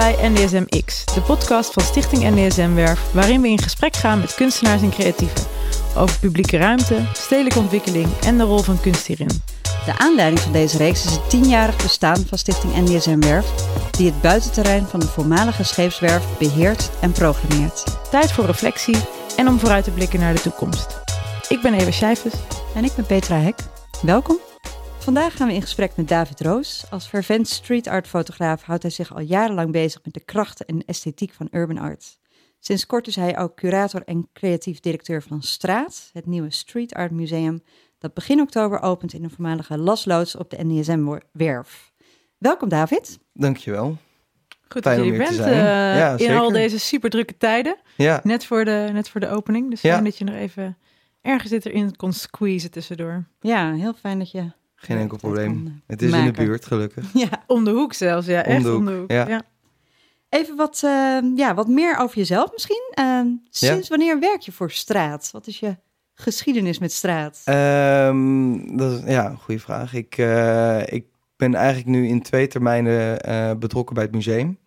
bij NDSM X, de podcast van Stichting NDSM Werf, waarin we in gesprek gaan met kunstenaars en creatieven over publieke ruimte, stedelijke ontwikkeling en de rol van kunst hierin. De aanleiding van deze reeks is het tienjarig bestaan van Stichting NDSM Werf, die het buitenterrein van de voormalige scheepswerf beheert en programmeert. Tijd voor reflectie en om vooruit te blikken naar de toekomst. Ik ben Eva Schijfes. En ik ben Petra Hek. Welkom. Vandaag gaan we in gesprek met David Roos. Als fervent street art fotograaf houdt hij zich al jarenlang bezig met de krachten en esthetiek van urban art. Sinds kort is hij ook curator en creatief directeur van Straat, het nieuwe street art museum dat begin oktober opent in de voormalige lasloods op de NDSM-werf. Welkom David. Dankjewel. Goed Fijn dat je er bent eh, Ja, in zeker. al deze super drukke tijden. Ja, Net voor de, net voor de opening. Dus Ja. fijn dat je nog even ergens dit erin kon squeezen tussendoor. Ja, heel fijn dat je... geen enkel probleem. eh, Het is in de buurt, gelukkig. Ja. Om de hoek zelfs, ja. Om Echt de hoek, om de hoek. ja. ja. Even wat, eh, ja, wat meer over jezelf misschien. Eh, sinds wanneer werk je voor Straat? Wat is je geschiedenis met Straat? Ehm, dat is ja, een goede vraag. Ik, eh, ik ben eigenlijk nu in twee termijnen betrokken bij het museum.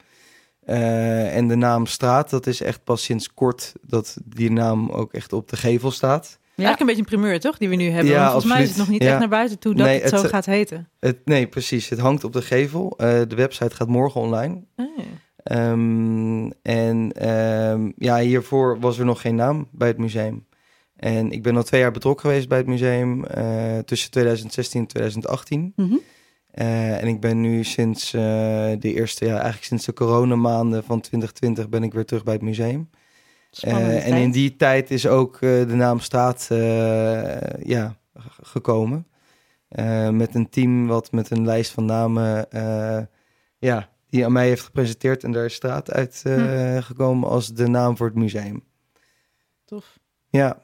En de naam Straat, dat is echt pas sinds kort dat die naam ook echt op de gevel staat. Eigenlijk een beetje een primeur, toch? Die we nu hebben. Ja, Want volgens mij is het nog niet Ja. echt naar buiten toe dat Nee, het zo het- gaat heten. Het, nee, precies. Het hangt op de gevel. Eh, de website gaat morgen online. Ah, Ehm, en ehm, ja, hiervoor was er nog geen naam bij het museum. En ik ben al twee jaar betrokken geweest bij het museum eh, tussen 2016 en 2018. Mhm. Eh, en ik ben nu sinds eh, de eerste, ja, eigenlijk sinds de coronamaanden van 2020 ben ik weer terug bij het museum. Eh, en in die tijd is ook eh, de naam Straat eh, ja, gekomen. Met een team wat met een lijst van namen ja, die aan mij heeft gepresenteerd. En daar is Straat uit Hm. gekomen als de naam voor het museum. tof. Ja,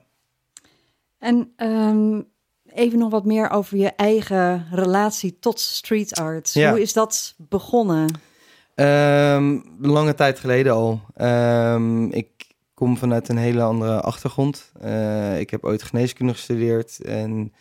En ehm, even nog wat meer over je eigen relatie tot street art. Ja. Hoe is dat begonnen? Ehm, lange tijd geleden al. Ehm, ik kom vanuit een hele andere achtergrond. Eh, ik heb ooit geneeskunde gestudeerd. En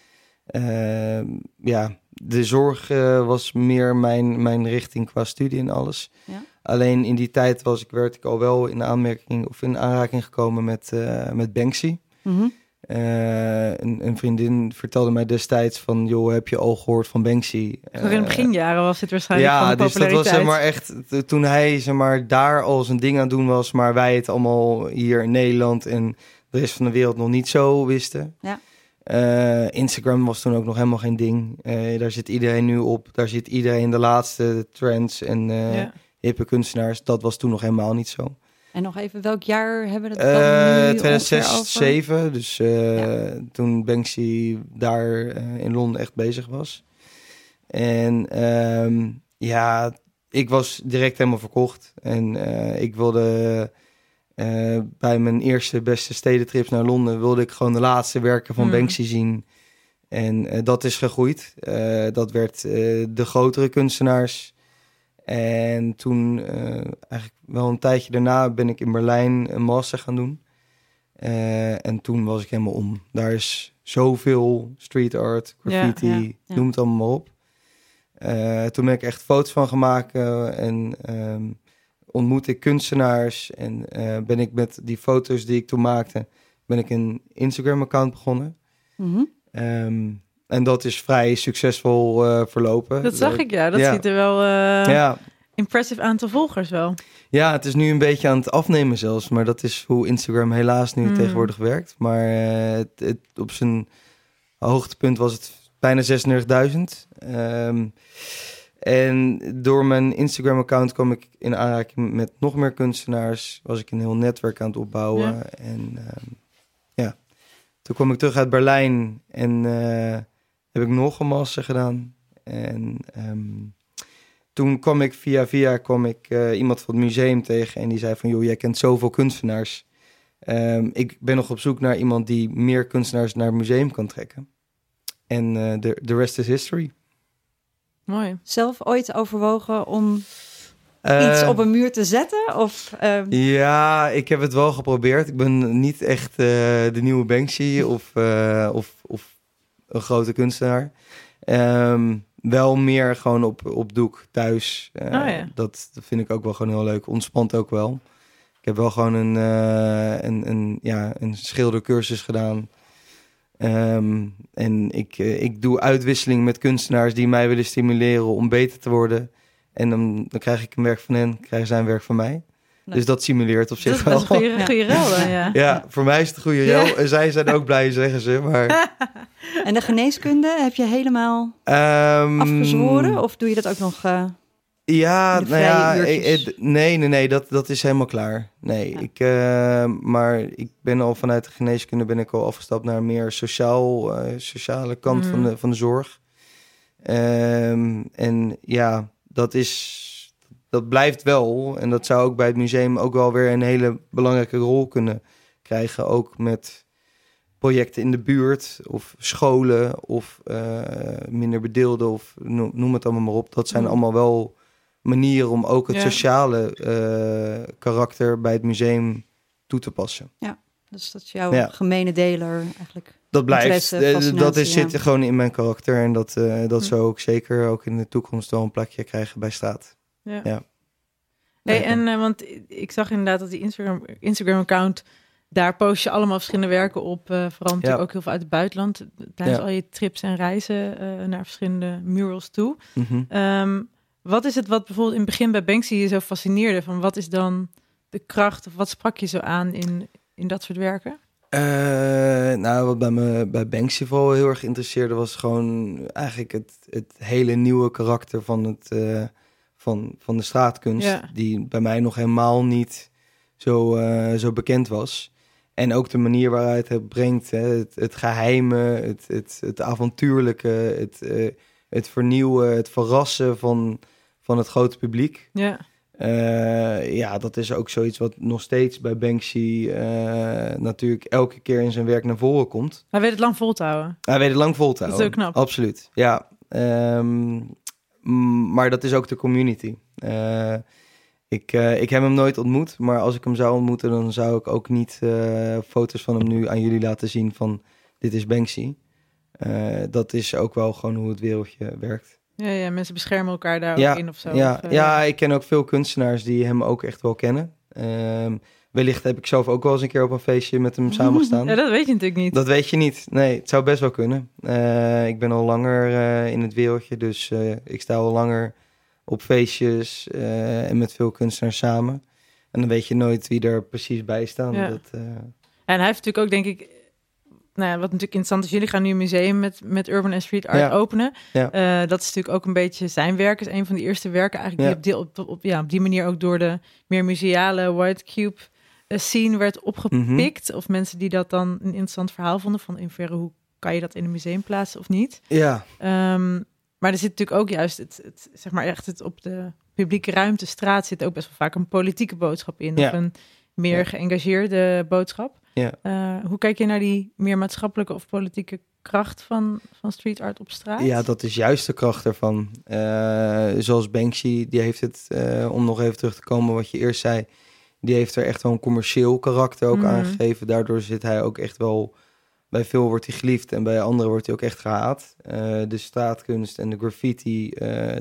ehm, ja, de zorg eh, was meer mijn, mijn richting qua studie en alles. Ja. Alleen in die tijd was ik, werd ik al wel in aanmerking of in aanraking gekomen met, eh, met Banksy. Mhm. Eh, een, een vriendin vertelde mij destijds van, joh, heb je al gehoord van Banksy? Nog in de Eh, beginjaren was dit waarschijnlijk van ja, de dus dat was zeg maar echt toen hij zeg maar daar al zijn ding aan het doen was, maar wij het allemaal hier in Nederland en de rest van de wereld nog niet zo wisten. Ja. Eh, Instagram was toen ook nog helemaal geen ding. Daar zit iedereen nu op. Daar zit iedereen de laatste trends en Ja. hippe kunstenaars. Dat was toen nog helemaal niet zo. En nog even, welk jaar hebben we dan ongeveer 2006, over? 2007. Dus eh, Ja. toen Banksy daar eh, in Londen echt bezig was. En ehm, ja, ik was direct helemaal verkocht. En eh, ik wilde bij mijn eerste beste stedentrips naar Londen... wilde ik gewoon de laatste werken van Mm. Banksy zien. En dat is gegroeid. Dat werd de grotere kunstenaars... En toen, eh, eigenlijk wel een tijdje daarna, ben ik in Berlijn een master gaan doen. Eh, en toen was ik helemaal om. Daar is zoveel street art, graffiti, Ja, ja, ja. noem het allemaal maar op. Eh, toen ben ik echt foto's van gemaakt en ehm, ontmoet ik kunstenaars. En ben ik met die foto's die ik toen maakte, ben ik een Instagram-account begonnen. Ehm, en dat is vrij succesvol eh, verlopen. Dat zag ik, ja. Dat Ja. ziet er wel eh Ja, impressive aantal volgers wel. Ja, het is nu een beetje aan het afnemen zelfs. Maar dat is hoe Instagram helaas nu Mm. tegenwoordig werkt. Maar eh, het, het- op zijn hoogtepunt was het bijna 36.000. Ehm, en door mijn Instagram-account kwam ik in aanraking met nog meer kunstenaars. Was ik een heel netwerk aan het opbouwen. Ja. En ehm, ja, toen kwam ik terug uit Berlijn en heb ik nog een master gedaan. En ehm, toen kwam ik via via kwam ik eh, iemand van het museum tegen en die zei van joh, jij kent zoveel kunstenaars. Ehm, ik ben nog op zoek naar iemand die meer kunstenaars naar het museum kan trekken. En eh, de de rest is history. Mooi. Zelf ooit overwogen om iets op een muur te zetten? Of, ehm, Ja, ik heb het wel geprobeerd. Ik ben niet echt eh, de nieuwe Banksy of, eh, of, of een grote kunstenaar. Ehm, wel meer gewoon op, op doek thuis. Eh, Oh, ja. dat, dat vind ik ook wel gewoon heel leuk. Ontspant ook wel. Ik heb wel gewoon een, eh, een, een, ja, een schildercursus gedaan. Ehm, en ik, eh, ik doe uitwisseling met kunstenaars die mij willen stimuleren om beter te worden. En dan, dan krijg ik een werk van hen, krijgen zij een werk van mij. Dus dat simuleert op Dat zich wel. een goede, Ja. goede ruil dan, ja. Ja, voor mij is het een goede Ja. En zij zijn ook blij, zeggen ze. Maar, En de geneeskunde heb je helemaal ehm, afgezworen? Of doe je dat ook nog? eh, Ja, nou ja, ik- nee, nee, nee, dat, dat is helemaal klaar. Nee, Ja. ik, eh, maar ik ben al vanuit de geneeskunde ben ik al afgestapt naar meer sociaal, eh, sociale kant van, Mm. de, van de zorg. Ehm, en ja, dat is, dat blijft wel. En dat zou ook bij het museum ook wel weer een hele belangrijke rol kunnen krijgen. Ook met projecten in de buurt of scholen of eh, minder bedeelden of no- noem het allemaal maar op. Dat zijn Mm. allemaal wel manieren om ook het Ja. sociale eh, karakter bij het museum toe te passen. dus dat is jouw Ja. gemene deler eigenlijk. Dat blijft, eh, dat is, ja. zit gewoon in mijn karakter en dat, dat Hm. zou ook zeker ook in de toekomst wel een plekje krijgen bij straat. Ja. Ja. Hey, en eh, want ik zag inderdaad dat die Instagram, Instagram account daar post je allemaal verschillende werken op. vooral natuurlijk Ja. ook heel veel uit het buitenland. Tijdens Ja. al je trips en reizen eh, naar verschillende murals toe. Mhm. Ehm, wat is het wat bijvoorbeeld in het begin bij Banksy je zo fascineerde? Van wat is dan de kracht of wat sprak je zo aan in, in dat soort werken? Nou, wat bij me bij Banksy vooral heel erg interesseerde was gewoon eigenlijk het, het hele nieuwe karakter van, het, van, van de straatkunst. Ja. Die bij mij nog helemaal niet zo, eh, zo bekend was. En ook de manier waaruit het brengt, hè, het, het geheime, het, het, het avontuurlijke, het, eh, het vernieuwen, het verrassen van, van het grote publiek. Ja, Eh, ja, dat is ook zoiets wat nog steeds bij Banksy natuurlijk elke keer in zijn werk naar voren komt. hij weet het lang vol te houden. Hij weet het lang vol te Dat is houden. heel knap. Absoluut, ja. Ehm, maar dat is ook de community. Eh, ik, eh, ik heb hem nooit ontmoet, maar als ik hem zou ontmoeten, dan zou ik ook niet eh, foto's van hem nu aan jullie laten zien van dit is Banksy. Dat is ook wel gewoon hoe het wereldje werkt. Ja, ja, mensen beschermen elkaar daar Ja, ook in of zo. Ja, Of, ja, ik ken ook veel kunstenaars die hem ook echt wel kennen. Ehm, wellicht heb ik zelf ook wel eens een keer op een feestje met hem samengestaan. Ja, dat weet je natuurlijk niet. Dat weet je niet. Nee, het zou best wel kunnen. Eh, ik ben al langer eh, in het wereldje, dus eh, ik sta al langer op feestjes en met veel kunstenaars samen. En dan weet je nooit wie er precies bij staan. Ja. Dat, En hij heeft natuurlijk ook, denk ik, nou, ja, wat natuurlijk interessant is, jullie gaan nu een museum met, met urban street art Ja. openen. Ja. Dat is natuurlijk ook een beetje zijn werk, is een van de eerste werken eigenlijk Ja. die op, die, op, op, ja, op die manier ook door de meer museale White Cube scene werd opgepikt. Of mensen die dat dan een interessant verhaal vonden van in hoeverre hoe kan je dat in een museum plaatsen of niet. ja, Ehm, maar er zit natuurlijk ook juist het, het zeg maar echt het op de publieke ruimte, straat zit ook best wel vaak een politieke boodschap in. Ja. Of een meer Ja. geëngageerde boodschap. Ja. Eh, hoe kijk je naar die meer maatschappelijke of politieke kracht van, van street art op straat? ja, dat is juist de kracht ervan. Eh, zoals Banksy, die heeft het, eh, om nog even terug te komen wat je eerst zei, die heeft er echt wel een commercieel karakter ook Mhm. aan gegeven. Daardoor zit hij ook echt wel, bij veel wordt hij geliefd en bij anderen wordt hij ook echt gehaat. Eh, de straatkunst en de graffiti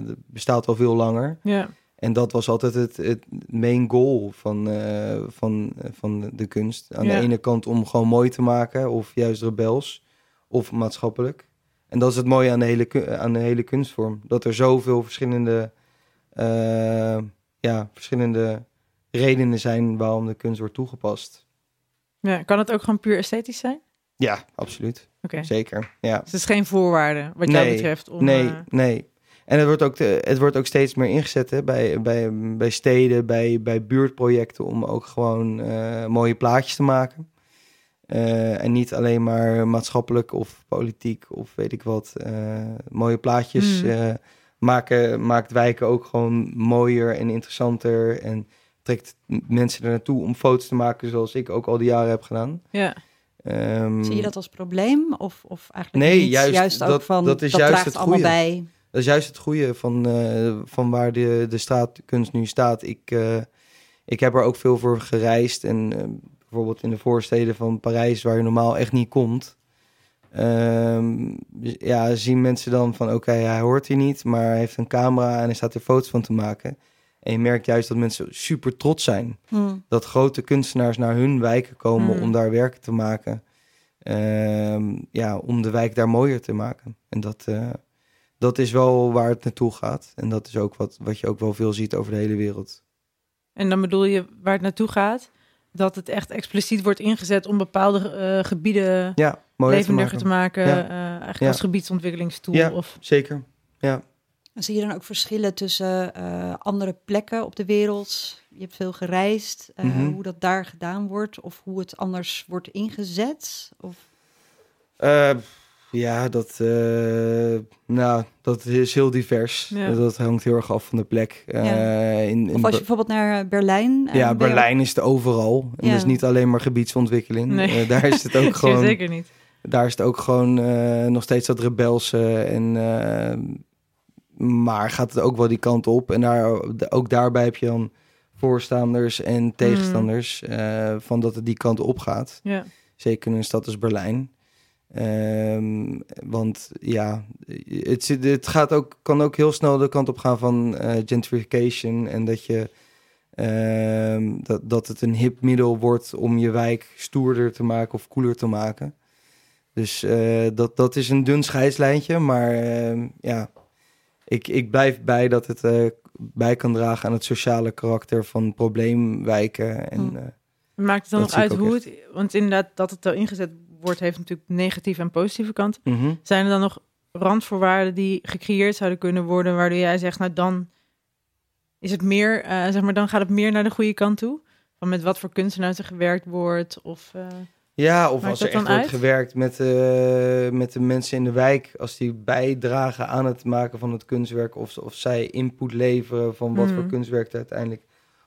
dat bestaat al veel langer. Ja, En dat was altijd het, het main goal van, eh, van, van de kunst. Aan Ja. de ene kant om gewoon mooi te maken, of juist rebels, of maatschappelijk. En dat is het mooie aan de hele, aan de hele kunstvorm. Dat er zoveel verschillende, ja, verschillende redenen zijn waarom de kunst wordt toegepast. ja. Kan het ook gewoon puur esthetisch zijn? Ja, absoluut. Oké. Zeker. Ja. Dus het is geen voorwaarde wat jou Nee, betreft om... nee, eh, nee. En het wordt ook, te- het wordt ook steeds meer ingezet hè, bij, bij, bij steden, bij, bij buurtprojecten om ook gewoon eh, mooie plaatjes te maken. Eh, en niet alleen maar maatschappelijk of politiek of weet ik wat. mooie plaatjes Mm. eh, maken, maakt wijken ook gewoon mooier en interessanter. En trekt mensen er naartoe om foto's te maken zoals ik ook al die jaren heb gedaan. ja. Ehm, Zie je dat als probleem? Of, of eigenlijk Nee, niet? juist ook dat- van, dat is dat juist draagt het allemaal goeie. bij. Dat is juist het goede van, eh, van waar de, de straatkunst nu staat. Ik, eh, ik heb er ook veel voor gereisd. En eh, bijvoorbeeld in de voorsteden van Parijs, waar je normaal echt niet komt. ehm, ja, zien mensen dan van oké, hij hoort hier niet, maar hij heeft een camera en hij staat er foto's van te maken. En je merkt juist dat mensen super trots zijn. Hmm. Dat grote kunstenaars naar hun wijken komen Mm. om daar werken te maken. Ehm, ja, om de wijk daar mooier te maken. En dat, eh, dat is wel waar het naartoe gaat. En dat is ook wat, wat je ook wel veel ziet over de hele wereld. En dan bedoel je waar het naartoe gaat, dat het echt expliciet wordt ingezet om bepaalde eh, gebieden Ja, mooier te levendiger maken. te maken. Ja. eh, eigenlijk Ja. als gebiedsontwikkelingstoel. Ja. Of, Zeker. Ja. Zie je dan ook verschillen tussen eh, andere plekken op de wereld? Je hebt veel gereisd, eh, Mhm. hoe dat daar gedaan wordt of hoe het anders wordt ingezet? Of... Eh, ja, dat, eh, nou, dat is heel divers. Ja. Dat hangt heel erg af van de plek. Ja. in, in Of als je bijvoorbeeld naar Berlijn... ja, Berlijn is het overal. En Ja. dat is niet alleen maar gebiedsontwikkeling. Nee. Daar is het ook gewoon... zeker niet. Daar is het ook gewoon nog steeds dat rebelse. En, maar gaat het ook wel die kant op. En daar, ook daarbij heb je dan voorstanders en tegenstanders. eh, van dat het die kant op gaat. Ja. Zeker in een stad als Berlijn. Ehm, want ja, het, het gaat ook, kan ook heel snel de kant op gaan van eh, gentrification. En dat, je, ehm, dat, dat het een hip middel wordt om je wijk stoerder te maken of cooler te maken. Dus eh, dat, dat is een dun scheidslijntje. Maar ehm, ja, ik, ik blijf bij dat het eh, bij kan dragen aan het sociale karakter van probleemwijken. En, Hm. eh, Maakt het dan nog uit hoe het... Want inderdaad, dat het zo ingezet wordt, heeft natuurlijk negatieve en positieve kanten. mhm. Zijn er dan nog randvoorwaarden die gecreëerd zouden kunnen worden, waardoor jij zegt, nou dan is het meer, eh, zeg maar, dan gaat het meer naar de goede kant toe? Van met wat voor kunstenaars er gewerkt wordt? Of, Ja, of Maakt als er echt wordt uit? gewerkt met, eh, met de mensen in de wijk, als die bijdragen aan het maken van het kunstwerk, of, of zij input leveren van wat voor Mhm. kunstwerk er uiteindelijk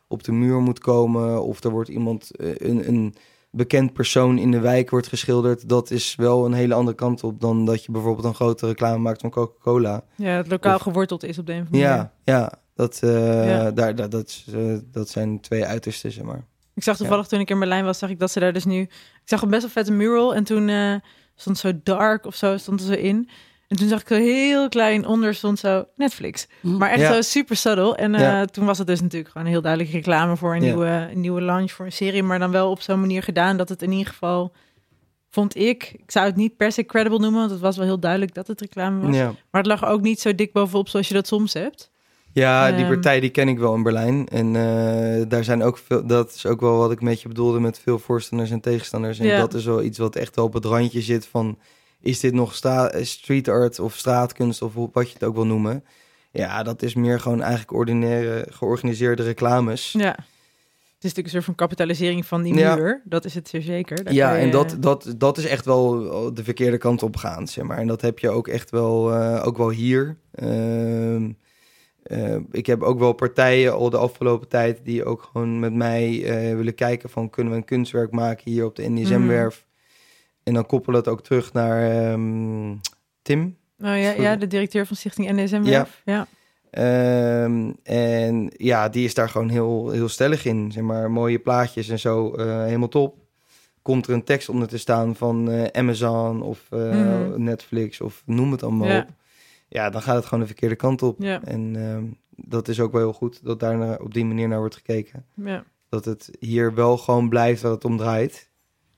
op de muur moet komen, of er wordt iemand, eh, een, een bekend persoon in de wijk wordt geschilderd, dat is wel een hele andere kant op dan dat je bijvoorbeeld een grote reclame maakt van Coca-Cola. ja, het lokaal Of- geworteld is op de een of andere manier. Ja, ja, dat, eh, Ja. Daar, daar, dat, dat zijn twee uitersten, zeg maar. Ik zag toevallig toen ik in Berlijn was, zag ik dat ze daar dus nu... Ik zag een best wel vette mural en toen eh, stond zo dark of zo, stond er zo in. En toen zag ik zo heel klein onder stond zo Netflix. Hm. Maar echt Ja. zo super subtle. En eh, Ja. toen was het dus natuurlijk gewoon een heel duidelijk reclame voor een, Ja. nieuwe, een nieuwe launch voor een serie. Maar dan wel op zo'n manier gedaan dat het in ieder geval, vond ik... Ik zou het niet per se credible noemen, want het was wel heel duidelijk dat het reclame was. Ja. Maar het lag ook niet zo dik bovenop zoals je dat soms hebt. Ja, die Ehm. partij die ken ik wel in Berlijn. En eh, daar zijn ook veel. Dat is ook wel wat ik met je bedoelde met veel voorstanders en tegenstanders. En Ja. dat is wel iets wat echt wel op het randje zit van. Is dit nog street art of straatkunst of wat je het ook wil noemen? Ja, dat is meer gewoon eigenlijk ordinaire, georganiseerde reclames. Ja. Het is natuurlijk een soort van kapitalisering van die Ja. muur. Dat is het zeer zeker. Daar Ja, je- en dat, dat, dat is echt wel de verkeerde kant op gaan, zeg maar. En dat heb je ook echt wel, eh, ook wel hier. Ehm, eh, ik heb ook wel partijen al de afgelopen tijd die ook gewoon met mij eh, willen kijken van kunnen we een kunstwerk maken hier op de NDSM-werf. En dan koppelen het ook terug naar ehm, Tim. Oh ja, ja, de directeur van Stichting NSM. Ja. ja. Ehm, en ja, die is daar gewoon heel, heel stellig in. Zeg maar, mooie plaatjes en zo, eh, helemaal top. Komt er een tekst onder te staan van Amazon of Mhm. Netflix of noem het allemaal Ja. op. Ja, dan gaat het gewoon de verkeerde kant op. Ja. En ehm, dat is ook wel heel goed dat daar op die manier naar wordt gekeken. Ja. Dat het hier wel gewoon blijft waar het om draait.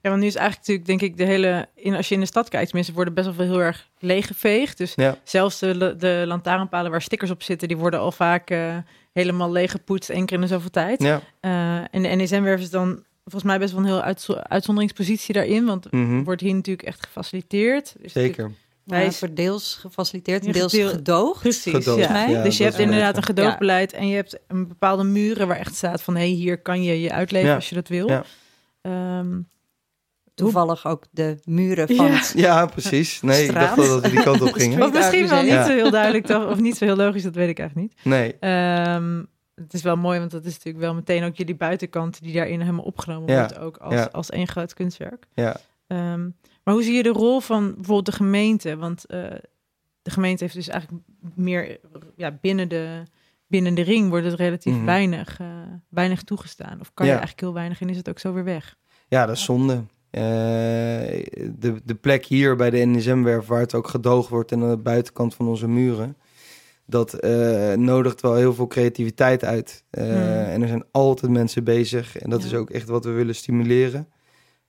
ja, want nu is eigenlijk natuurlijk, denk ik, de hele... In, als je in de stad kijkt, mensen worden best wel veel heel erg leeggeveegd. Dus Ja, zelfs de, de lantaarnpalen waar stickers op zitten, die worden al vaak eh, helemaal leeggepoetst, één keer in de zoveel tijd. ja. Eh, en de NSM-werf is dan volgens mij best wel een heel uitzo- uitzonderingspositie daarin, want mhm, wordt hier natuurlijk echt gefaciliteerd. Dus zeker. Ja, Hij is- wordt deels gefaciliteerd, Ja, deels gedeel- gedoogd. Precies, Gedoogd, ja. ja, dus je hebt inderdaad een gedoogdbeleid en je hebt een bepaalde muren waar echt staat van... hé, hey, hier kan je je uitleven Ja. als je dat wil. Ja. Ehm, Toevallig ook de muren van Ja. het... Ja, precies. Nee, ik dacht dat we die kant op gingen. Of misschien wel niet zo heel duidelijk, toch? of niet zo heel logisch, dat weet ik eigenlijk niet. Nee, Ehm, het is wel mooi, want dat is natuurlijk wel meteen ook jullie buitenkant die daarin helemaal opgenomen Ja, wordt, ook als, ja. als één groot kunstwerk. ja. Ehm, maar hoe zie je de rol van bijvoorbeeld de gemeente? Want eh, de gemeente heeft dus eigenlijk meer ja, binnen, de, binnen de ring wordt het relatief Mhm. weinig, eh, weinig toegestaan. Of kan je eigenlijk heel weinig en is het ook zo weer weg? Ja, dat is zonde. Eh, de, de plek hier bij de NSM-werf, waar het ook gedoogd wordt en aan de buitenkant van onze muren, dat nodigt wel heel veel creativiteit uit. Hmm. En er zijn altijd mensen bezig en dat Ja. is ook echt wat we willen stimuleren.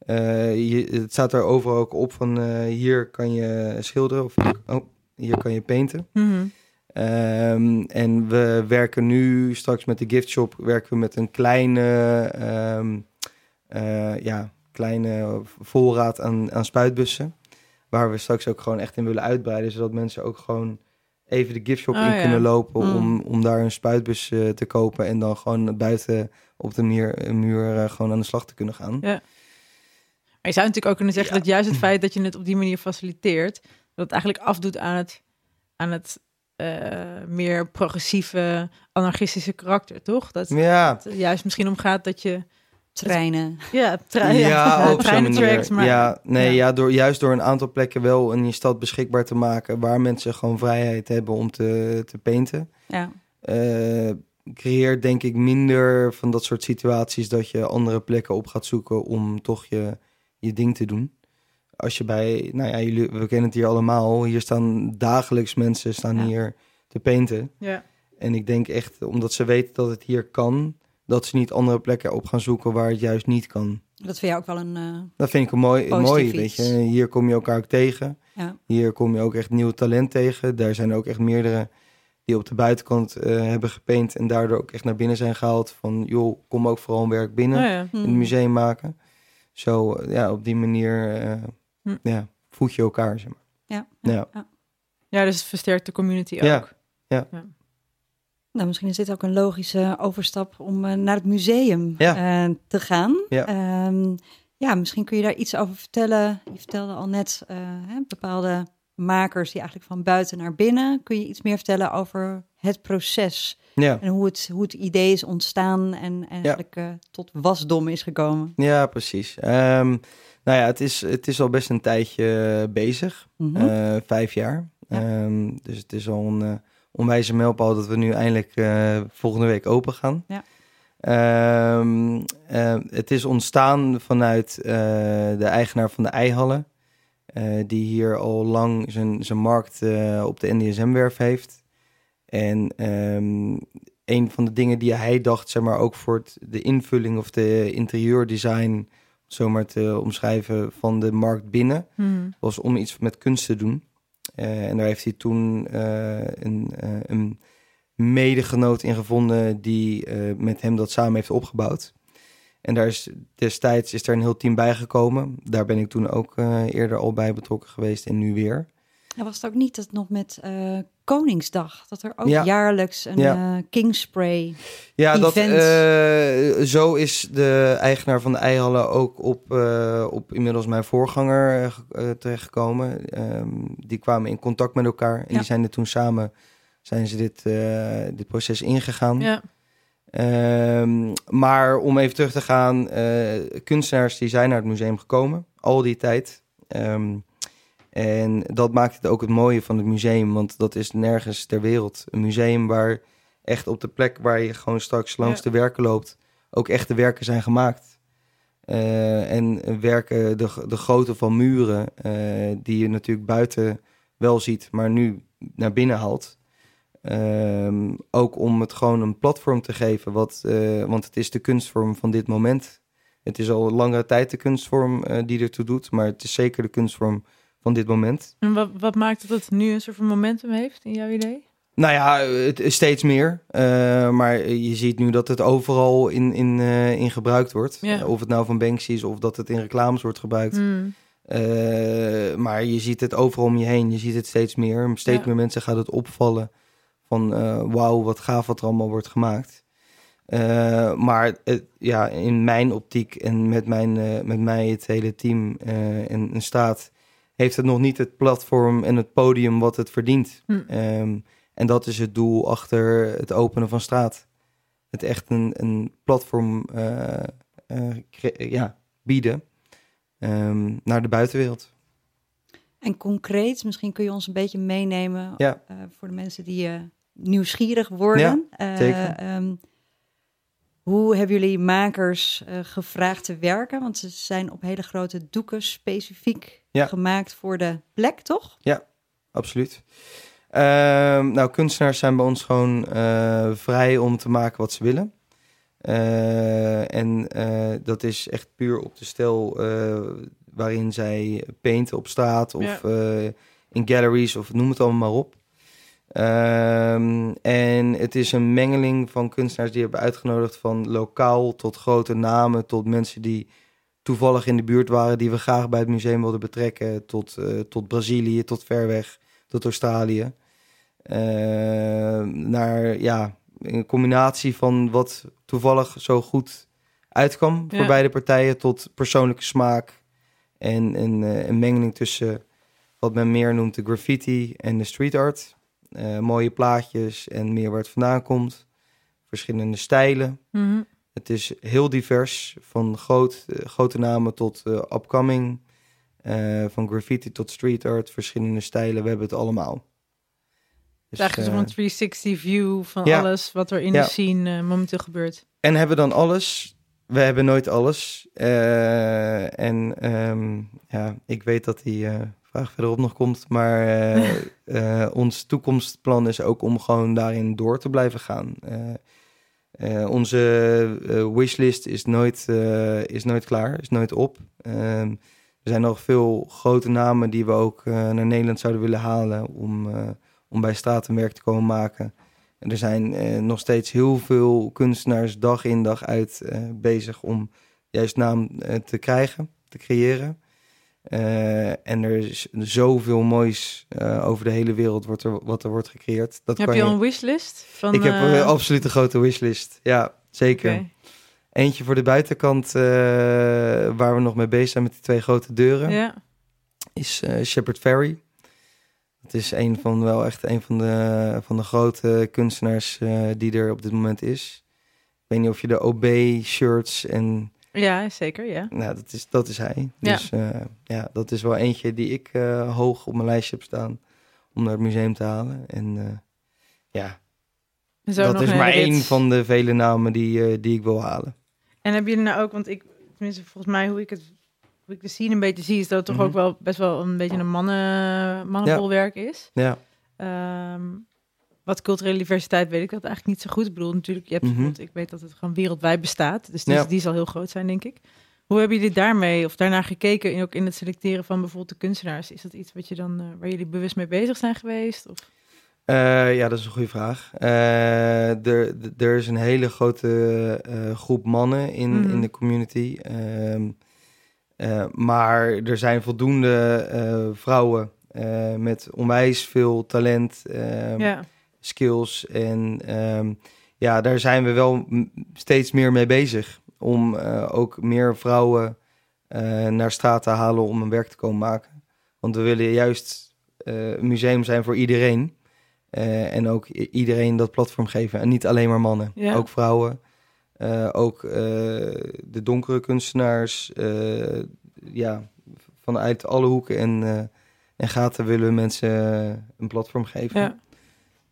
Eh, je, het staat er overal ook op van eh, hier kan je schilderen of oh, hier kan je painten. Mhm. Ehm, en we werken nu straks met de gift shop werken we met een kleine, eh, ja, kleine voorraad aan, aan spuitbussen. Waar we straks ook gewoon echt in willen uitbreiden. Zodat mensen ook gewoon even de gift shop Oh, in ja. kunnen lopen Mm. om, om daar een spuitbus te kopen. En dan gewoon buiten op de muur, muur gewoon aan de slag te kunnen gaan. Ja. Je zou natuurlijk ook kunnen zeggen Ja. dat juist het feit dat je het op die manier faciliteert, dat het eigenlijk afdoet aan het, aan het eh, meer progressieve, anarchistische karakter, toch? Dat Ja, het juist misschien om gaat dat je Treinen. ja, tre- Ja, ja, op zo'n treinen manier. tracks, maar ja, nee, ja. ja. door, juist door een aantal plekken wel in je stad beschikbaar te maken... waar mensen gewoon vrijheid hebben om te, te painten... Ja. eh, creëert denk ik minder van dat soort situaties... dat je andere plekken op gaat zoeken om toch je, je ding te doen. Als je bij, nou ja, jullie, we kennen het hier allemaal... hier staan dagelijks mensen staan Ja. hier te painten... ja. En ik denk echt, omdat ze weten dat het hier kan, dat ze niet andere plekken op gaan zoeken waar het juist niet kan. Dat vind je ook wel een... eh, Dat vind ik een mooi, mooi weet je. Hier kom je elkaar ook tegen. ja. Hier kom je ook echt nieuw talent tegen. Daar zijn ook echt meerdere die op de buitenkant eh, hebben gepaint en daardoor ook echt naar binnen zijn gehaald. Van joh, kom ook vooral een werk binnen Oh, ja. Hmm. het museum maken. Zo, ja, op die manier eh, Hm. ja, voed je elkaar, zeg maar. Ja. Ja. ja, dus het versterkt de community Ja. ook. Nou, misschien is dit ook een logische overstap om eh, naar het museum Ja. eh, te gaan. Ja. Ehm, ja, misschien kun je daar iets over vertellen. Je vertelde al net eh, hè, bepaalde makers die eigenlijk van buiten naar binnen. Kun je iets meer vertellen over het proces Ja. en hoe het, hoe het idee is ontstaan en eigenlijk eh, tot wasdom is gekomen? Ja, precies. Ehm, nou ja, het is, het is al best een tijdje bezig. Mhm. Eh, vijf jaar. Ja. Ehm, dus het is al een eh, onwijze mijlpaal dat we nu eindelijk volgende week open gaan. Ja. Ehm, eh, het is ontstaan vanuit de eigenaar van de Eihallen. die hier al lang zijn, zijn markt op de NDSM-werf heeft. En ehm, een van de dingen die hij dacht, zeg maar, ook voor het, de invulling of de interieurdesign, om het zo maar te omschrijven, van de markt binnen, Mhm. was om iets met kunst te doen. Eh, en daar heeft hij toen eh, een, eh, een medegenoot in gevonden die met hem dat samen heeft opgebouwd. En daar is destijds is er een heel team bijgekomen. Daar ben ik toen ook eerder al bij betrokken geweest en nu weer. Ja, was het ook niet dat nog met Koningsdag, dat er ook Ja. jaarlijks een Ja. eh, Kingspray... Ja, dat, eh, zo is de eigenaar van de Eihallen ook op, eh, op inmiddels mijn voorganger ge- terechtgekomen. Ehm, die kwamen in contact met elkaar en Ja. die zijn er toen samen zijn ze dit, dit proces ingegaan. Ja. Ehm, maar om even terug te gaan, kunstenaars die zijn naar het museum gekomen, al die tijd. Ehm, en dat maakt het ook het mooie van het museum, want dat is nergens ter wereld. Een museum waar echt op de plek waar je gewoon straks langs Ja. de werken loopt, ook echte werken zijn gemaakt. Eh, en werken, de, de grootte van muren, eh, die je natuurlijk buiten wel ziet, maar nu naar binnen haalt. Ehm, ook om het gewoon een platform te geven, wat, eh, want het is de kunstvorm van dit moment. Het is al langere tijd de kunstvorm die ertoe doet, maar het is zeker de kunstvorm van dit moment. En wat, wat maakt dat het nu een soort van momentum heeft in jouw idee? Nou ja, het is steeds meer. Eh, maar je ziet nu dat het overal in, in, eh, in gebruikt wordt. Ja. Of het nou van Banksy is of dat het in reclames wordt gebruikt. Hmm. Eh, maar je ziet het overal om je heen. Je ziet het steeds meer. Steeds Ja. meer mensen gaat het opvallen van wauw, wat gaaf wat er allemaal wordt gemaakt. Maar ja, in mijn optiek en met, mijn, met mij het hele team en een staat... heeft het nog niet het platform en het podium wat het verdient. Hm. Ehm, en dat is het doel achter het openen van straat. Het echt een, een platform eh, eh, ja, bieden ehm, naar de buitenwereld. En concreet, misschien kun je ons een beetje meenemen Ja. eh, voor de mensen die nieuwsgierig worden. Ja, Eh, zeker. ehm, Hoe hebben jullie makers eh, gevraagd te werken? Want ze zijn op hele grote doeken specifiek Ja. gemaakt voor de plek, toch? absoluut. Ehm, nou, kunstenaars zijn bij ons gewoon eh, vrij om te maken wat ze willen. Eh, en eh, dat is echt puur op de stijl eh, waarin zij painten op straat of Ja. eh, in galleries of noem het allemaal maar op. Ehm, en het is een mengeling van kunstenaars die hebben uitgenodigd van lokaal tot grote namen, tot mensen die toevallig in de buurt waren, die we graag bij het museum wilden betrekken, tot, eh, tot Brazilië, tot ver weg, tot Australië. Eh, naar ja, een combinatie van wat toevallig zo goed uitkwam voor beide partijen, tot persoonlijke smaak en eh, een mengeling tussen wat men meer noemt de graffiti en de street art. Eh, mooie plaatjes en meer waar het vandaan komt. Verschillende stijlen. Mhm. Het is heel divers, van groot, eh, grote namen tot eh, upcoming. van graffiti tot street art, verschillende stijlen. We hebben het allemaal. Dus, eigenlijk zo'n 360 view van ja. alles wat er in Ja. de scene momenteel gebeurt. En hebben dan alles. We hebben nooit alles. En ehm, ja, ik weet dat die vraag verderop nog komt. Maar eh, eh, ons toekomstplan is ook om gewoon daarin door te blijven gaan. Eh, onze wishlist is nooit, is nooit klaar, is nooit op. Ehm, er zijn nog veel grote namen die we ook naar Nederland zouden willen halen om, om bij straat een werk te komen maken. En er zijn nog steeds heel veel kunstenaars dag in dag uit bezig om juist naam te krijgen, te creëren. Eh, en er is zoveel moois eh, over de hele wereld wordt er, wat er wordt gecreëerd. Dat heb kan je al een wishlist? Van, Ik heb eh, eh, absoluut een grote wishlist. Ja, zeker. Eentje voor de buitenkant waar we nog mee bezig zijn met die twee grote deuren Ja. is eh Shepard Ferry. Het is een van wel echt een van de, van de grote kunstenaars die er op dit moment is. Ik weet niet of je de OB shirts en ja, zeker, ja. nou, dat is, dat is hij. Ja. Dus eh, ja, dat is wel eentje die ik eh, hoog op mijn lijstje heb staan om naar het museum te halen. En eh, ja, dat is maar één van de vele namen die, die ik wil halen. En heb je nou ook, want ik, tenminste volgens mij hoe ik het, hoe ik de scene een beetje zie, is dat het toch Mhm. ook wel best wel een beetje een mannen, mannenbolwerk is. Ja, Ehm, wat culturele diversiteit weet ik dat eigenlijk niet zo goed. Ik bedoel, natuurlijk, je hebt Mhm. ik weet dat het gewoon wereldwijd bestaat. Dus die, Ja. die zal heel groot zijn, denk ik. Hoe hebben jullie daarmee of daarnaar gekeken, in, ook in het selecteren van bijvoorbeeld de kunstenaars? Is dat iets wat je dan, eh, waar jullie bewust mee bezig zijn geweest? Of? Eh, ja, dat is een goede vraag. Eh, er, er is een hele grote groep mannen in, Mhm. in de community. Ehm, eh, maar er zijn voldoende vrouwen met onwijs veel talent, ehm, ja, skills. En ehm, ja, daar zijn we wel steeds meer mee bezig. Om eh, ook meer vrouwen eh, naar straat te halen om een werk te komen maken. Want we willen juist eh, een museum zijn voor iedereen. En ook iedereen dat platform geven. En niet alleen maar mannen, Ja. ook vrouwen. Ook de donkere kunstenaars. ja, vanuit alle hoeken en, en gaten willen we mensen een platform geven. ja.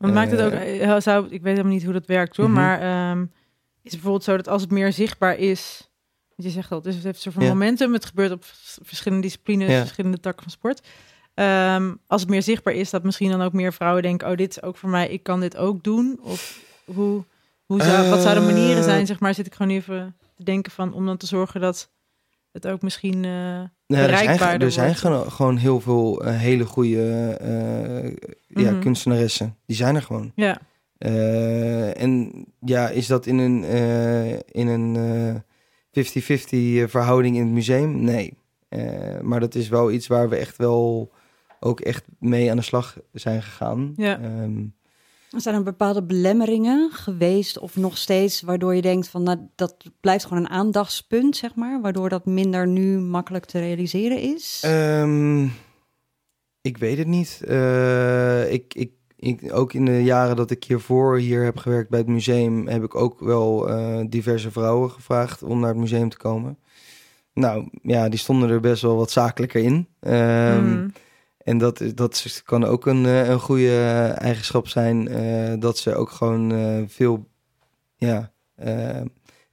Maar maakt het ook, Eh, eh, zou, ik weet helemaal niet hoe dat werkt hoor, Mhm. maar ehm, is het bijvoorbeeld zo dat als het meer zichtbaar is, want je zegt al, dus het heeft een soort van Ja. momentum, het gebeurt op vers- verschillende disciplines, Ja. verschillende takken van sport. Ehm, als het meer zichtbaar is, dat misschien dan ook meer vrouwen denken, oh dit is ook voor mij, ik kan dit ook doen. Of hoe, hoe zou, wat zouden manieren Eh. zijn, zeg maar, zit ik gewoon even te denken van, om dan te zorgen dat het ook misschien... eh, Ja, er zijn, bereikbaarder er zijn gewoon, gewoon heel veel eh, hele goede eh, ja, Mhm. kunstenaressen. Die zijn er gewoon. ja, Eh, en ja, is dat in een, eh, in een eh, 50-50 verhouding in het museum? Nee. Eh, maar dat is wel iets waar we echt wel ook echt mee aan de slag zijn gegaan. Ja. Ehm, Zijn er bepaalde belemmeringen geweest of nog steeds waardoor je denkt van nou, dat blijft gewoon een aandachtspunt, zeg maar, waardoor dat minder nu makkelijk te realiseren is? Ehm, ik weet het niet. Eh, ik, ik, ik, ook in de jaren dat ik hiervoor hier heb gewerkt bij het museum, heb ik ook wel eh, diverse vrouwen gevraagd om naar het museum te komen. Nou ja, die stonden er best wel wat zakelijker in. Ehm, Mm. En dat, is- dat kan ook een, eh, een goede eigenschap zijn. eh, dat ze ook gewoon eh, veel, ja,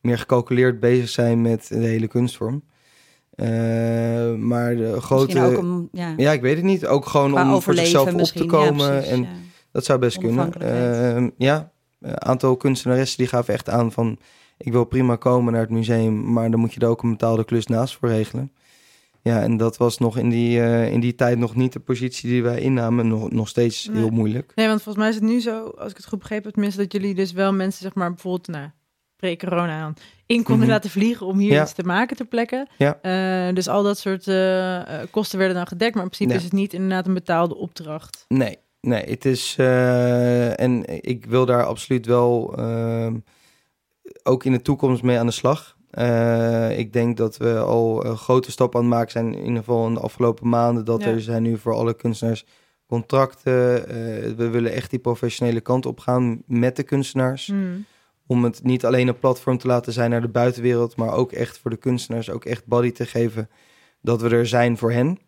meer gecalculeerd bezig zijn met de hele kunstvorm. Maar de grote... Misschien ook om, ja, Ja, ik weet het niet. Ook gewoon qua om voor zichzelf op te. Ja, komen. precies, en ja. dat zou best kunnen. Ehm, ja, een aantal kunstenaressen die gaven echt aan van... ik wil prima komen naar het museum... maar dan moet je er ook een betaalde klus naast voor regelen. Ja, en dat was nog in die, eh, in die tijd nog niet de positie die wij innamen. Nog, nog steeds Nee. heel moeilijk. Nee, want volgens mij is het nu zo, als ik het goed begrepen heb, tenminste, dat jullie dus wel mensen, zeg maar, bijvoorbeeld, nou, pre-corona aan, in konden Mhm. laten vliegen om hier Ja. iets te maken ter plekke. Ja. Eh, dus al dat soort eh, kosten werden dan gedekt, maar in principe is het niet inderdaad een betaalde opdracht. Nee, nee, het is. en ik wil daar absoluut wel ook in de toekomst mee aan de slag. Eh, ik denk dat we al een grote stap aan het maken zijn, in ieder geval in de afgelopen maanden. Dat Ja. er zijn nu voor alle kunstenaars contracten. Eh, we willen echt die professionele kant op gaan met de kunstenaars. Hmm. Om het niet alleen een platform te laten zijn naar de buitenwereld, maar ook echt voor de kunstenaars, ook echt body te geven dat we er zijn voor hen.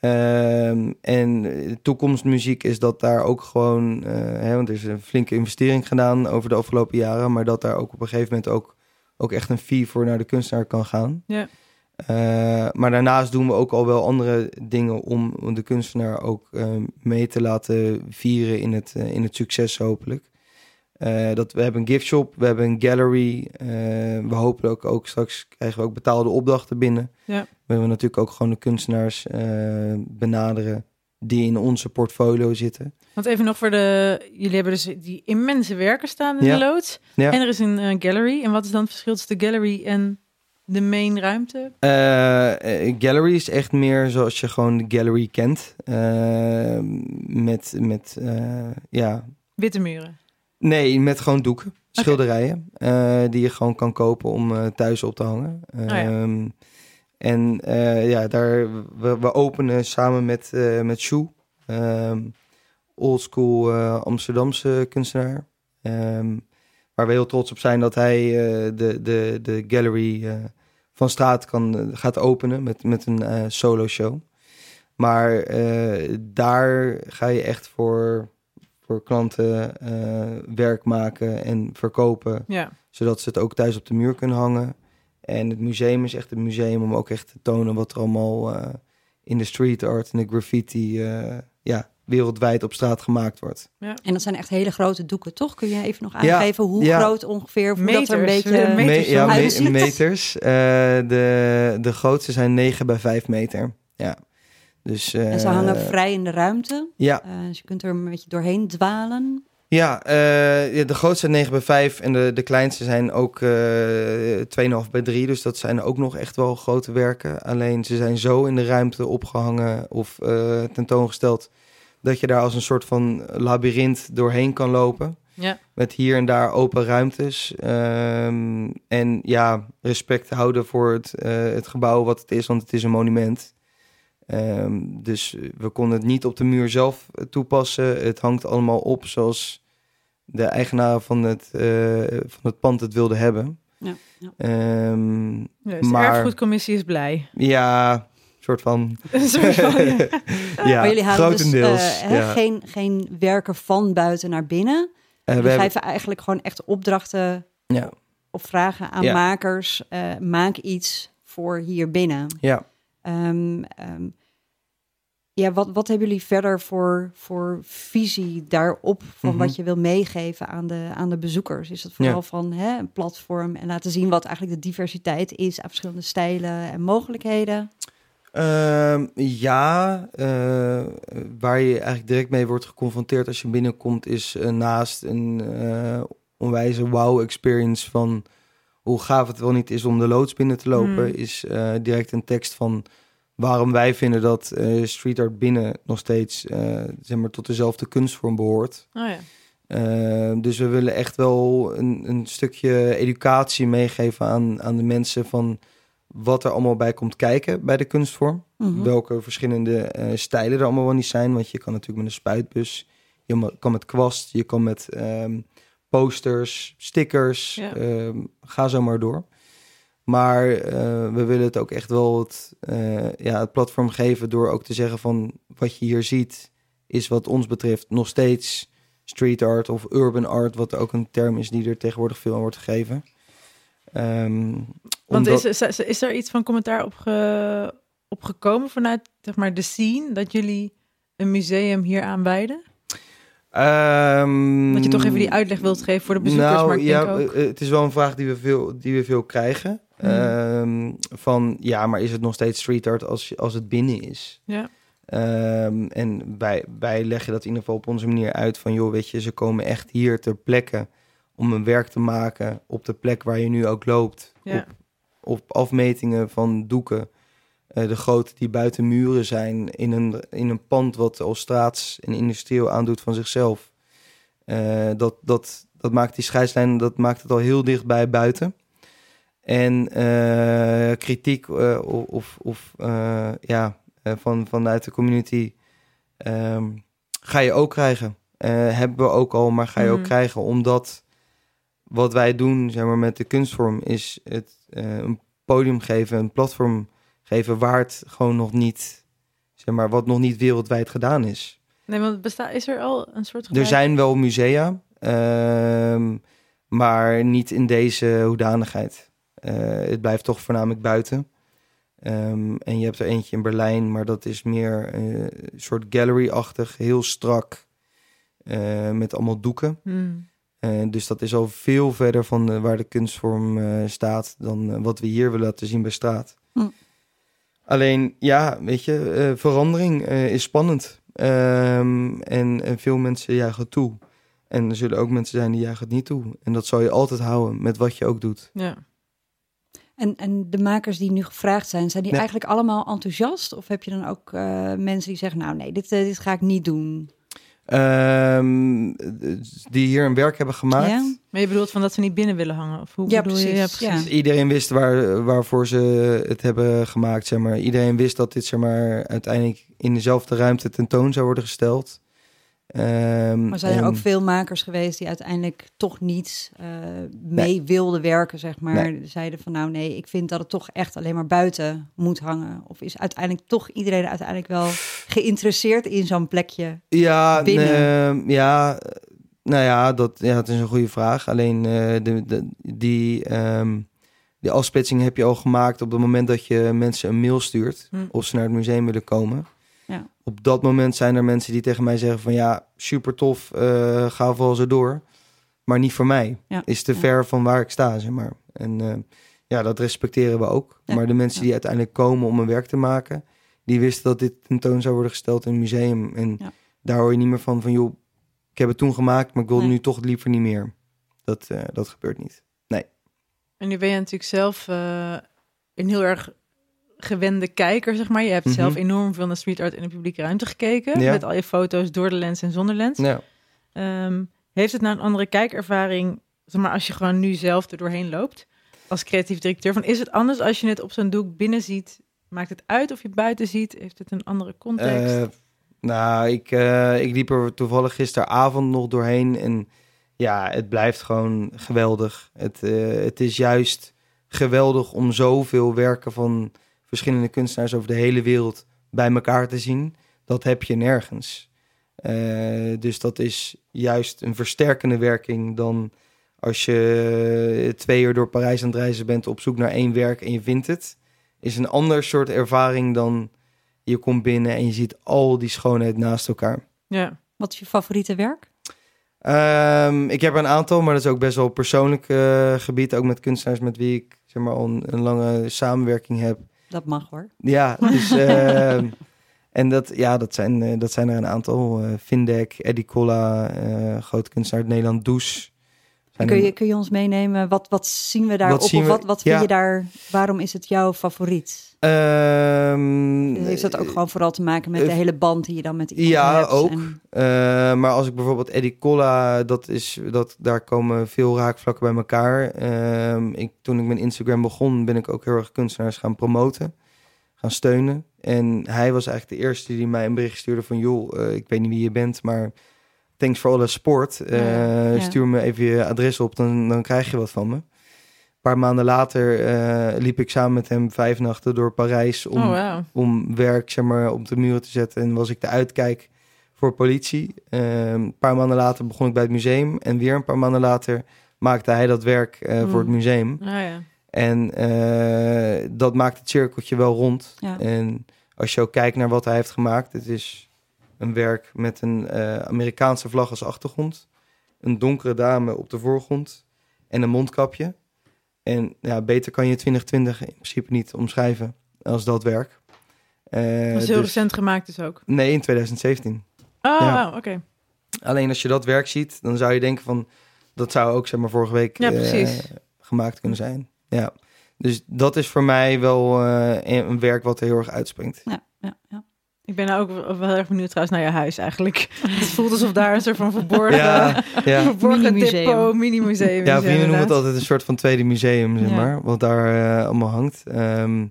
Ehm, en toekomstmuziek is dat daar ook gewoon, eh, hè, want er is een flinke investering gedaan over de afgelopen jaren, maar dat daar ook op een gegeven moment ook, ook echt een fee voor naar de kunstenaar kan gaan. Ja. Eh, maar daarnaast doen we ook al wel andere dingen om de kunstenaar ook eh, mee te laten vieren in het, eh, in het succes hopelijk. Dat, we hebben een giftshop, we hebben een gallery. we hopen ook, ook straks krijgen we ook betaalde opdrachten binnen. Ja. We willen natuurlijk ook gewoon de kunstenaars benaderen die in onze portfolio zitten. Want even nog voor de, jullie hebben dus die immense werken staan in Ja. de loods. Ja. En er is een eh, gallery. En wat is dan het verschil tussen de gallery en de main ruimte? Eh, gallery is echt meer zoals je gewoon de gallery kent. Met, met ja, Witte muren. Nee, met gewoon doeken, schilderijen, die je gewoon kan kopen om thuis op te hangen. ja. Ehm, En eh, ja, daar, we, we openen samen met, eh met Sjoe, ehm oldschool eh, Amsterdamse kunstenaar. Ehm, waar we heel trots op zijn dat hij de, de, de gallery van straat kan, gaat openen met, met een solo show. Maar daar ga je echt voor, voor klanten werk maken en verkopen, Ja. zodat ze het ook thuis op de muur kunnen hangen. En het museum is echt een museum om ook echt te tonen wat er allemaal eh, in de street art en de graffiti eh, ja, wereldwijd op straat gemaakt wordt. En dat zijn echt hele grote doeken, toch? Kun je even nog Ja, aangeven hoe ja. groot ongeveer? Hoe dat er een Meters, beetje... eh, meters ja, me- meters. Eh, de, de grootste zijn 9 bij 5 meter. Ja. Dus, En ze hangen vrij in de ruimte. Ja, dus je kunt er een beetje doorheen dwalen. Ja, eh, ja, de grootste zijn 9 bij 5 en de, de kleinste zijn ook eh 2,5 bij 3. Dus dat zijn ook nog echt wel grote werken. Alleen ze zijn zo in de ruimte opgehangen of eh, tentoongesteld... dat je daar als een soort van labyrint doorheen kan lopen. Ja. Met hier en daar open ruimtes. Ehm, en ja, respect houden voor het, het gebouw wat het is, want het is een monument. Ehm, dus we konden het niet op de muur zelf toepassen. Het hangt allemaal op zoals de eigenaren van het, eh, van het pand het wilden hebben. Ja, ja. Ehm, Dus de Maar- erfgoedcommissie is blij. ja, soort van. Een soort van, ja. ja, maar jullie halen dus grotendeels. ja. geen, geen werken van buiten naar binnen. Eh, We hebben, geven eigenlijk gewoon echt opdrachten ja, of vragen aan Ja. makers. eh, maak iets voor hier binnen. ja. Ehm, ehm, ja, wat, wat hebben jullie verder voor, voor visie daarop van Mhm. wat je wil meegeven aan de, aan de bezoekers? Is dat vooral Ja. van hè, een platform en laten zien wat eigenlijk de diversiteit is aan verschillende stijlen en mogelijkheden? Ehm, ja, eh, waar je eigenlijk direct mee wordt geconfronteerd als je binnenkomt, is eh, naast een eh, onwijze wow-experience van hoe gaaf het wel niet is om de loods binnen te lopen, Hmm. is direct een tekst van waarom wij vinden dat eh, street art binnen nog steeds eh, zeg maar, tot dezelfde kunstvorm behoort. Oh ja. Uh, dus we willen echt wel een, een stukje educatie meegeven aan, aan de mensen van wat er allemaal bij komt kijken bij de kunstvorm. Mhm. Welke verschillende eh, stijlen er allemaal wel niet zijn. Want je kan natuurlijk met een spuitbus, je kan met kwast, je kan met ehm, posters, stickers, Ja. ehm, ga zo maar door. Maar eh, we willen het ook echt wel het, eh, ja, het platform geven door ook te zeggen van wat je hier ziet is wat ons betreft nog steeds street art of urban art, wat ook een term is die er tegenwoordig veel aan wordt gegeven. Ehm, Want omdat- is, is, is er iets van commentaar op, ge- op gekomen vanuit zeg maar, de scene dat jullie een museum hier aanwijden? Ehm, Dat je toch even die uitleg wilt geven voor de bezoekers, nou, maar ik ja, denk ook... eh, het is wel een vraag die we veel, die we veel krijgen. Ehm, van, ja, maar is het nog steeds street art als, als het binnen is? Ja. Ehm, en wij, wij leggen dat in ieder geval op onze manier uit van, joh, weet je, ze komen echt hier ter plekke om een werk te maken op de plek waar je nu ook loopt. Ja. Op, op afmetingen van doeken, eh, de grote die buiten muren zijn, in een, in een pand wat al straats en industrieel aandoet van zichzelf. Eh, dat, dat, dat maakt die scheidslijn, dat maakt het al heel dichtbij buiten. En eh, kritiek eh, of, of, eh, ja, van, vanuit de community ehm, ga je ook krijgen. Hebben we ook al, maar ga je ook Mhm. krijgen omdat wat wij doen zeg maar, met de kunstvorm is het een podium geven, een platform geven waar het gewoon nog niet, zeg maar, wat nog niet wereldwijd gedaan is. Nee, want bestaat, is er al een soort Er gelijk- zijn wel musea, ehm, maar niet in deze hoedanigheid. Eh, het blijft toch voornamelijk buiten. Ehm, en je hebt er eentje in Berlijn, maar dat is meer eh, een soort gallery-achtig, heel strak, eh, met allemaal doeken. Hmm. Dus dat is al veel verder van waar de kunstvorm staat dan wat we hier willen laten zien bij straat. Hm. Alleen, ja, weet je, verandering is spannend. Ehm, en, en veel mensen juichen het toe. En er zullen ook mensen zijn die juichen het niet toe. En dat zal je altijd houden met wat je ook doet. Ja. En, en de makers die nu gevraagd zijn, zijn die eigenlijk allemaal enthousiast? Of heb je dan ook eh, mensen die zeggen, nou nee, dit, eh, dit ga ik niet doen? Ehm, die hier een werk hebben gemaakt. Ja? Maar je bedoelt van dat ze niet binnen willen hangen? Of hoe Ja, bedoel je? precies. Ja, precies. Ja. Iedereen wist waar, waarvoor ze het hebben gemaakt, zeg maar. Iedereen wist dat dit, zeg maar, uiteindelijk in dezelfde ruimte tentoon zou worden gesteld. Ehm, Maar zijn er en- ook veel makers geweest die uiteindelijk toch niet eh, mee wilden werken, zeg maar? Zeiden van nou nee, ik vind dat het toch echt alleen maar buiten moet hangen. Of is uiteindelijk toch iedereen uiteindelijk wel geïnteresseerd in zo'n plekje? Ja, binnen? ehm, ja, nou ja dat, ja, dat is een goede vraag. Alleen eh, de, de, die, ehm, die afsplitsing heb je al gemaakt op het moment dat je mensen een mail stuurt Hm. of ze naar het museum willen komen. Ja. Op dat moment zijn er mensen die tegen mij zeggen van ja, super tof, eh, ga vooral zo door. Maar niet voor mij. Ja. Is te Ja. ver van waar ik sta, zeg maar. En eh, ja, dat respecteren we ook. Ja. Maar de mensen Ja. die uiteindelijk komen om een werk te maken, die wisten dat dit tentoon zou worden gesteld in een museum. En Ja. daar hoor je niet meer van van joh, ik heb het toen gemaakt, maar ik wil Nee. nu toch liever niet meer. Dat, eh, dat gebeurt niet. En nu ben je natuurlijk zelf eh, een heel erg gewende kijker, zeg maar. Je hebt Mhm. zelf enorm veel naar street art in de publieke ruimte gekeken. Ja. Met al je foto's door de lens en zonder lens. Ja. Ehm, heeft het nou een andere kijkervaring, zeg maar, als je gewoon nu zelf er doorheen loopt? Als creatief directeur, van is het anders als je het op zo'n doek binnen ziet? Maakt het uit of je buiten ziet? Heeft het een andere context? Eh, nou, ik, eh, ik liep er toevallig gisteravond nog doorheen. En ja, het blijft gewoon geweldig. Het, eh, het is juist geweldig om zoveel werken van verschillende kunstenaars over de hele wereld bij elkaar te zien. Dat heb je nergens. Eh, dus dat is juist een versterkende werking dan als je twee uur door Parijs aan het reizen bent op zoek naar één werk en je vindt het. Is een ander soort ervaring dan je komt binnen en je ziet al die schoonheid naast elkaar. ja. Wat is je favoriete werk? Ehm, ik heb er een aantal, maar dat is ook best wel persoonlijk eh, gebied. Ook met kunstenaars met wie ik zeg maar, al een, een lange samenwerking heb. Dat mag hoor. Ja, dus, ehm, en dat, ja, dat, zijn, eh, dat zijn er een aantal. eh Vindek, Eddie Colla, eh grote kunstenaar uit Nederland, Does. Kun je, kun je ons meenemen? Wat, wat zien we daarop? Of we? wat, wat vind Ja. je daar? Waarom is het jouw favoriet? Ehm, Heeft dat ook gewoon vooral te maken met eh, de hele band die je dan met iemand ja, hebt? ook. En- Eh, maar als ik bijvoorbeeld Eddie Colla, dat is, dat, daar komen veel raakvlakken bij elkaar. Ehm, ik, toen ik mijn Instagram begon, ben ik ook heel erg kunstenaars gaan promoten, gaan steunen. En hij was eigenlijk de eerste die mij een bericht stuurde van, joh, eh, ik weet niet wie je bent, maar thanks for all the support. Eh, Ja, ja. Stuur me even je adres op, dan, dan krijg je wat van me. Een paar maanden later eh, liep ik samen met hem vijf nachten door Parijs om, oh, om werk zeg maar, op de muren te zetten. En was ik de uitkijk voor politie. Ehm, een paar maanden later begon ik bij het museum. En weer een paar maanden later maakte hij dat werk eh, voor het Hmm. museum. Ah, ja. En eh, dat maakt het cirkeltje wel rond. Ja. En als je ook kijkt naar wat hij heeft gemaakt, het is een werk met een Amerikaanse vlag als achtergrond, een donkere dame op de voorgrond en een mondkapje. En ja, beter kan je 2020 in principe niet omschrijven als dat werk. Eh, Dat is heel dus- recent gemaakt dus ook. Nee, in 2017. Oh, Ja. oké. Alleen als je dat werk ziet, dan zou je denken van... dat zou ook zeg maar vorige week Ja, eh, gemaakt kunnen zijn. Ja. Dus dat is voor mij wel eh, een een werk wat er heel erg uitspringt. Ja, ja, ja. Ik ben nou ook wel erg benieuwd trouwens naar je huis eigenlijk. Het voelt alsof daar een soort van verborgen, Ja, ja. verborgen Mini-museum. depot, mini-museum ja is, vrienden noemen het altijd een soort van tweede museum, zeg Ja. maar. Wat daar eh, allemaal hangt. Ehm,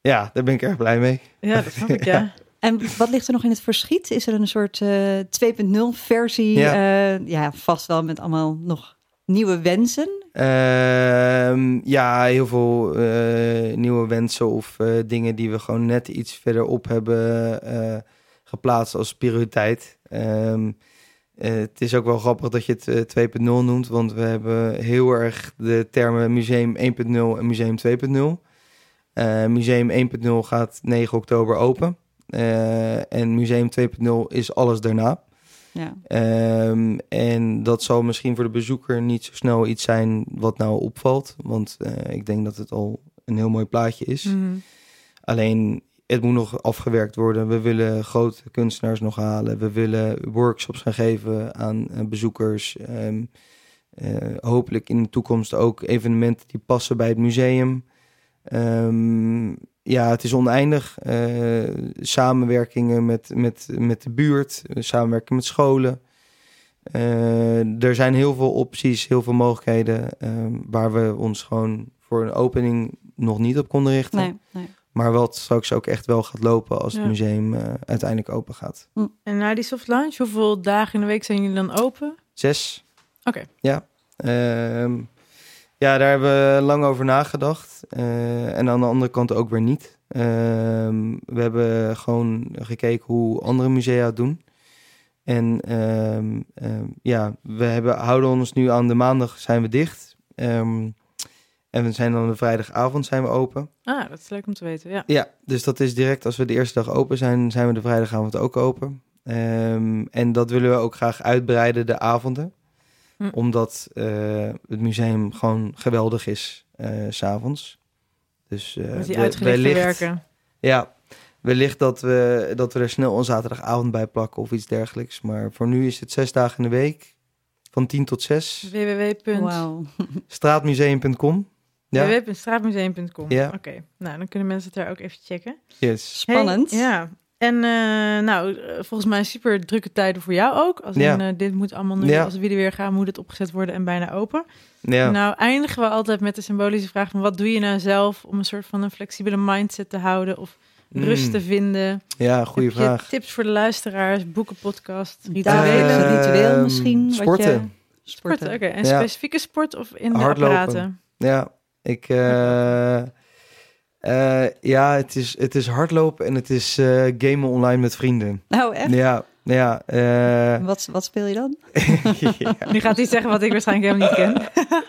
ja, daar ben ik erg blij mee. Ja, dat snap ik, ja. En wat ligt er nog in het verschiet? Is er een soort eh 2.0 versie? Ja. Ja. ja, vast wel met allemaal nog nieuwe wensen. Ehm, ja, heel veel eh, nieuwe wensen of eh, dingen die we gewoon net iets verderop hebben eh, geplaatst als prioriteit. Ehm, eh, het is ook wel grappig dat je het eh, 2.0 noemt, want we hebben heel erg de termen museum 1.0 en museum 2.0. Eh, museum 1.0 gaat 9 oktober open. En museum 2.0 is alles daarna. Ja. Ehm, en dat zal misschien voor de bezoeker niet zo snel iets zijn wat nou opvalt. Want eh, ik denk dat het al een heel mooi plaatje is. Mhm. Alleen het moet nog afgewerkt worden. We willen grote kunstenaars nog halen. We willen workshops gaan geven aan eh, bezoekers. Ehm, eh, hopelijk in de toekomst ook evenementen die passen bij het museum. Ehm, ja, het is oneindig. Eh, samenwerkingen met, met, met de buurt, eh, samenwerken met scholen. Eh, er zijn heel veel opties, heel veel mogelijkheden ehm, waar we ons gewoon voor een opening nog niet op konden richten. Nee, nee. Maar wat straks ook echt wel gaat lopen als Ja. het museum eh, uiteindelijk open gaat. En na die soft launch, hoeveel dagen in de week zijn jullie dan open? Zes. Oké. Ja. Ehm, ja, daar hebben we lang over nagedacht. Eh, en aan de andere kant ook weer niet. Ehm, we hebben gewoon gekeken hoe andere musea het doen. En ehm, ehm, ja, we hebben, houden ons nu aan de maandag zijn we dicht. En we zijn dan de vrijdagavond zijn we open. Ah, dat is leuk om te weten, ja. Ja, dus dat is direct als we de eerste dag open zijn, zijn we de vrijdagavond ook open. En dat willen we ook graag uitbreiden, de avonden. Hm. Omdat eh, het museum gewoon geweldig is, eh, s s'avonds. Dus eh, Met die we- wellicht- werken. Ja, wellicht dat we, dat we er snel een zaterdagavond bij plakken of iets dergelijks. Maar voor nu is het zes dagen in de week, van 10 tot 6. www. Wauw. Straatmuseum.com. Ja, www.straatmuseum.com. Ja. Oké, nou dan kunnen mensen het daar ook even checken. yes. Spannend. Hey, ja. En eh, nou, eh, volgens mij super drukke tijden voor jou ook. Als Ja. in, eh, dit moet allemaal nu, Ja. als we er weer gaan, moet het opgezet worden en bijna open. Ja. Nou eindigen we altijd met de symbolische vraag van wat doe je nou zelf om een soort van een flexibele mindset te houden of rust Mm. te vinden? Ja, goede Heb je vraag. tips voor de luisteraars, boeken, podcast, rituelen? Ritueel misschien. wat sporten. je- Sporten, sporten. oké. En Ja. specifieke sport of in de Hardlopen. apparaten? Ja, ik. Eh, ja, het is, het is hardlopen en het is eh, gamen online met vrienden. Nou, echt? Ja, ja. eh, Wat, wat speel je dan? ja. Nu gaat hij zeggen wat ik waarschijnlijk helemaal niet ken.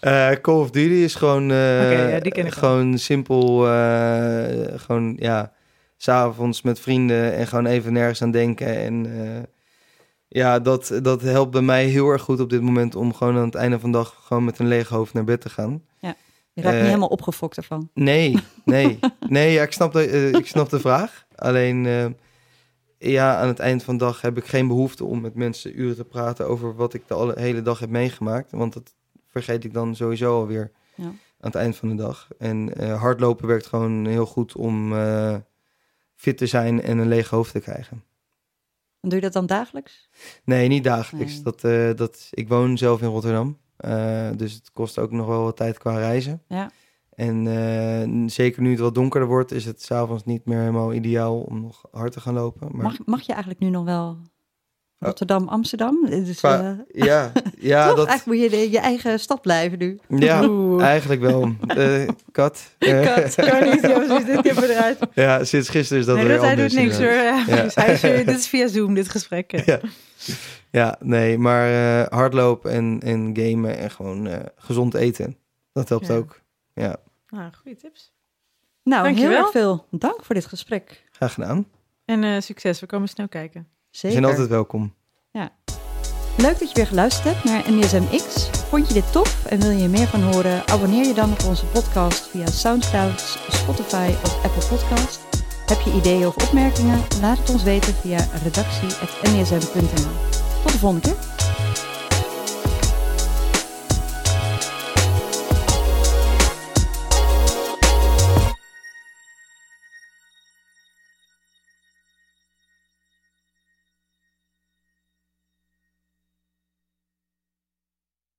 Eh, Call of Duty is gewoon. eh, Oké, ja, die ken ik wel. Gewoon simpel. eh, gewoon, ja. S'avonds met vrienden en gewoon even nergens aan denken. En eh, ja, dat, dat helpt bij mij heel erg goed op dit moment om gewoon aan het einde van de dag gewoon met een leeg hoofd naar bed te gaan. Je raakt Eh, niet helemaal opgefokt ervan. Nee, nee. nee, ja, ik, snap de, eh, ik snap de vraag. Alleen, eh, ja, aan het eind van de dag heb ik geen behoefte om met mensen uren te praten over wat ik de alle, hele dag heb meegemaakt. Want dat vergeet ik dan sowieso alweer Ja. aan het eind van de dag. En eh, hardlopen werkt gewoon heel goed om eh, fit te zijn en een leeg hoofd te krijgen. En doe je dat dan dagelijks? Nee, niet dagelijks. Nee. Dat, eh, dat, ik woon zelf in Rotterdam. Eh, dus het kost ook nog wel wat tijd qua reizen. Ja. En eh, zeker nu het wat donkerder wordt, is het s'avonds niet meer helemaal ideaal om nog hard te gaan lopen. Maar Mag, mag je eigenlijk nu nog wel Rotterdam, Amsterdam. Dus, Qua- Ja, ja, toch? dat, Eigenlijk moet je de- je eigen stad blijven nu. ja Oeh. eigenlijk wel. Kat. Dus dit eruit. ja, sinds gisteren is dat nee, weer dat, hij anders. doet niks hoor. inderdaad. Ja. Ja. Dus hij is, dit is via Zoom, dit gesprek. Ja. Ja, nee, maar eh, hardlopen en, en gamen en gewoon eh, gezond eten. Dat helpt Ja. ook. Ja, Nou, goede tips. Nou, Dankjewel. heel erg veel dank voor dit gesprek. graag gedaan. En eh, succes, we komen snel kijken. We Zeker. zijn altijd welkom. Leuk dat je weer geluisterd hebt naar NDSMX. Vond je dit tof en wil je meer van horen? Abonneer je dan op onze podcast via Soundcloud, Spotify of Apple Podcast. Heb je ideeën of opmerkingen? Laat het ons weten via redactie.nsm.nl. Tot de volgende.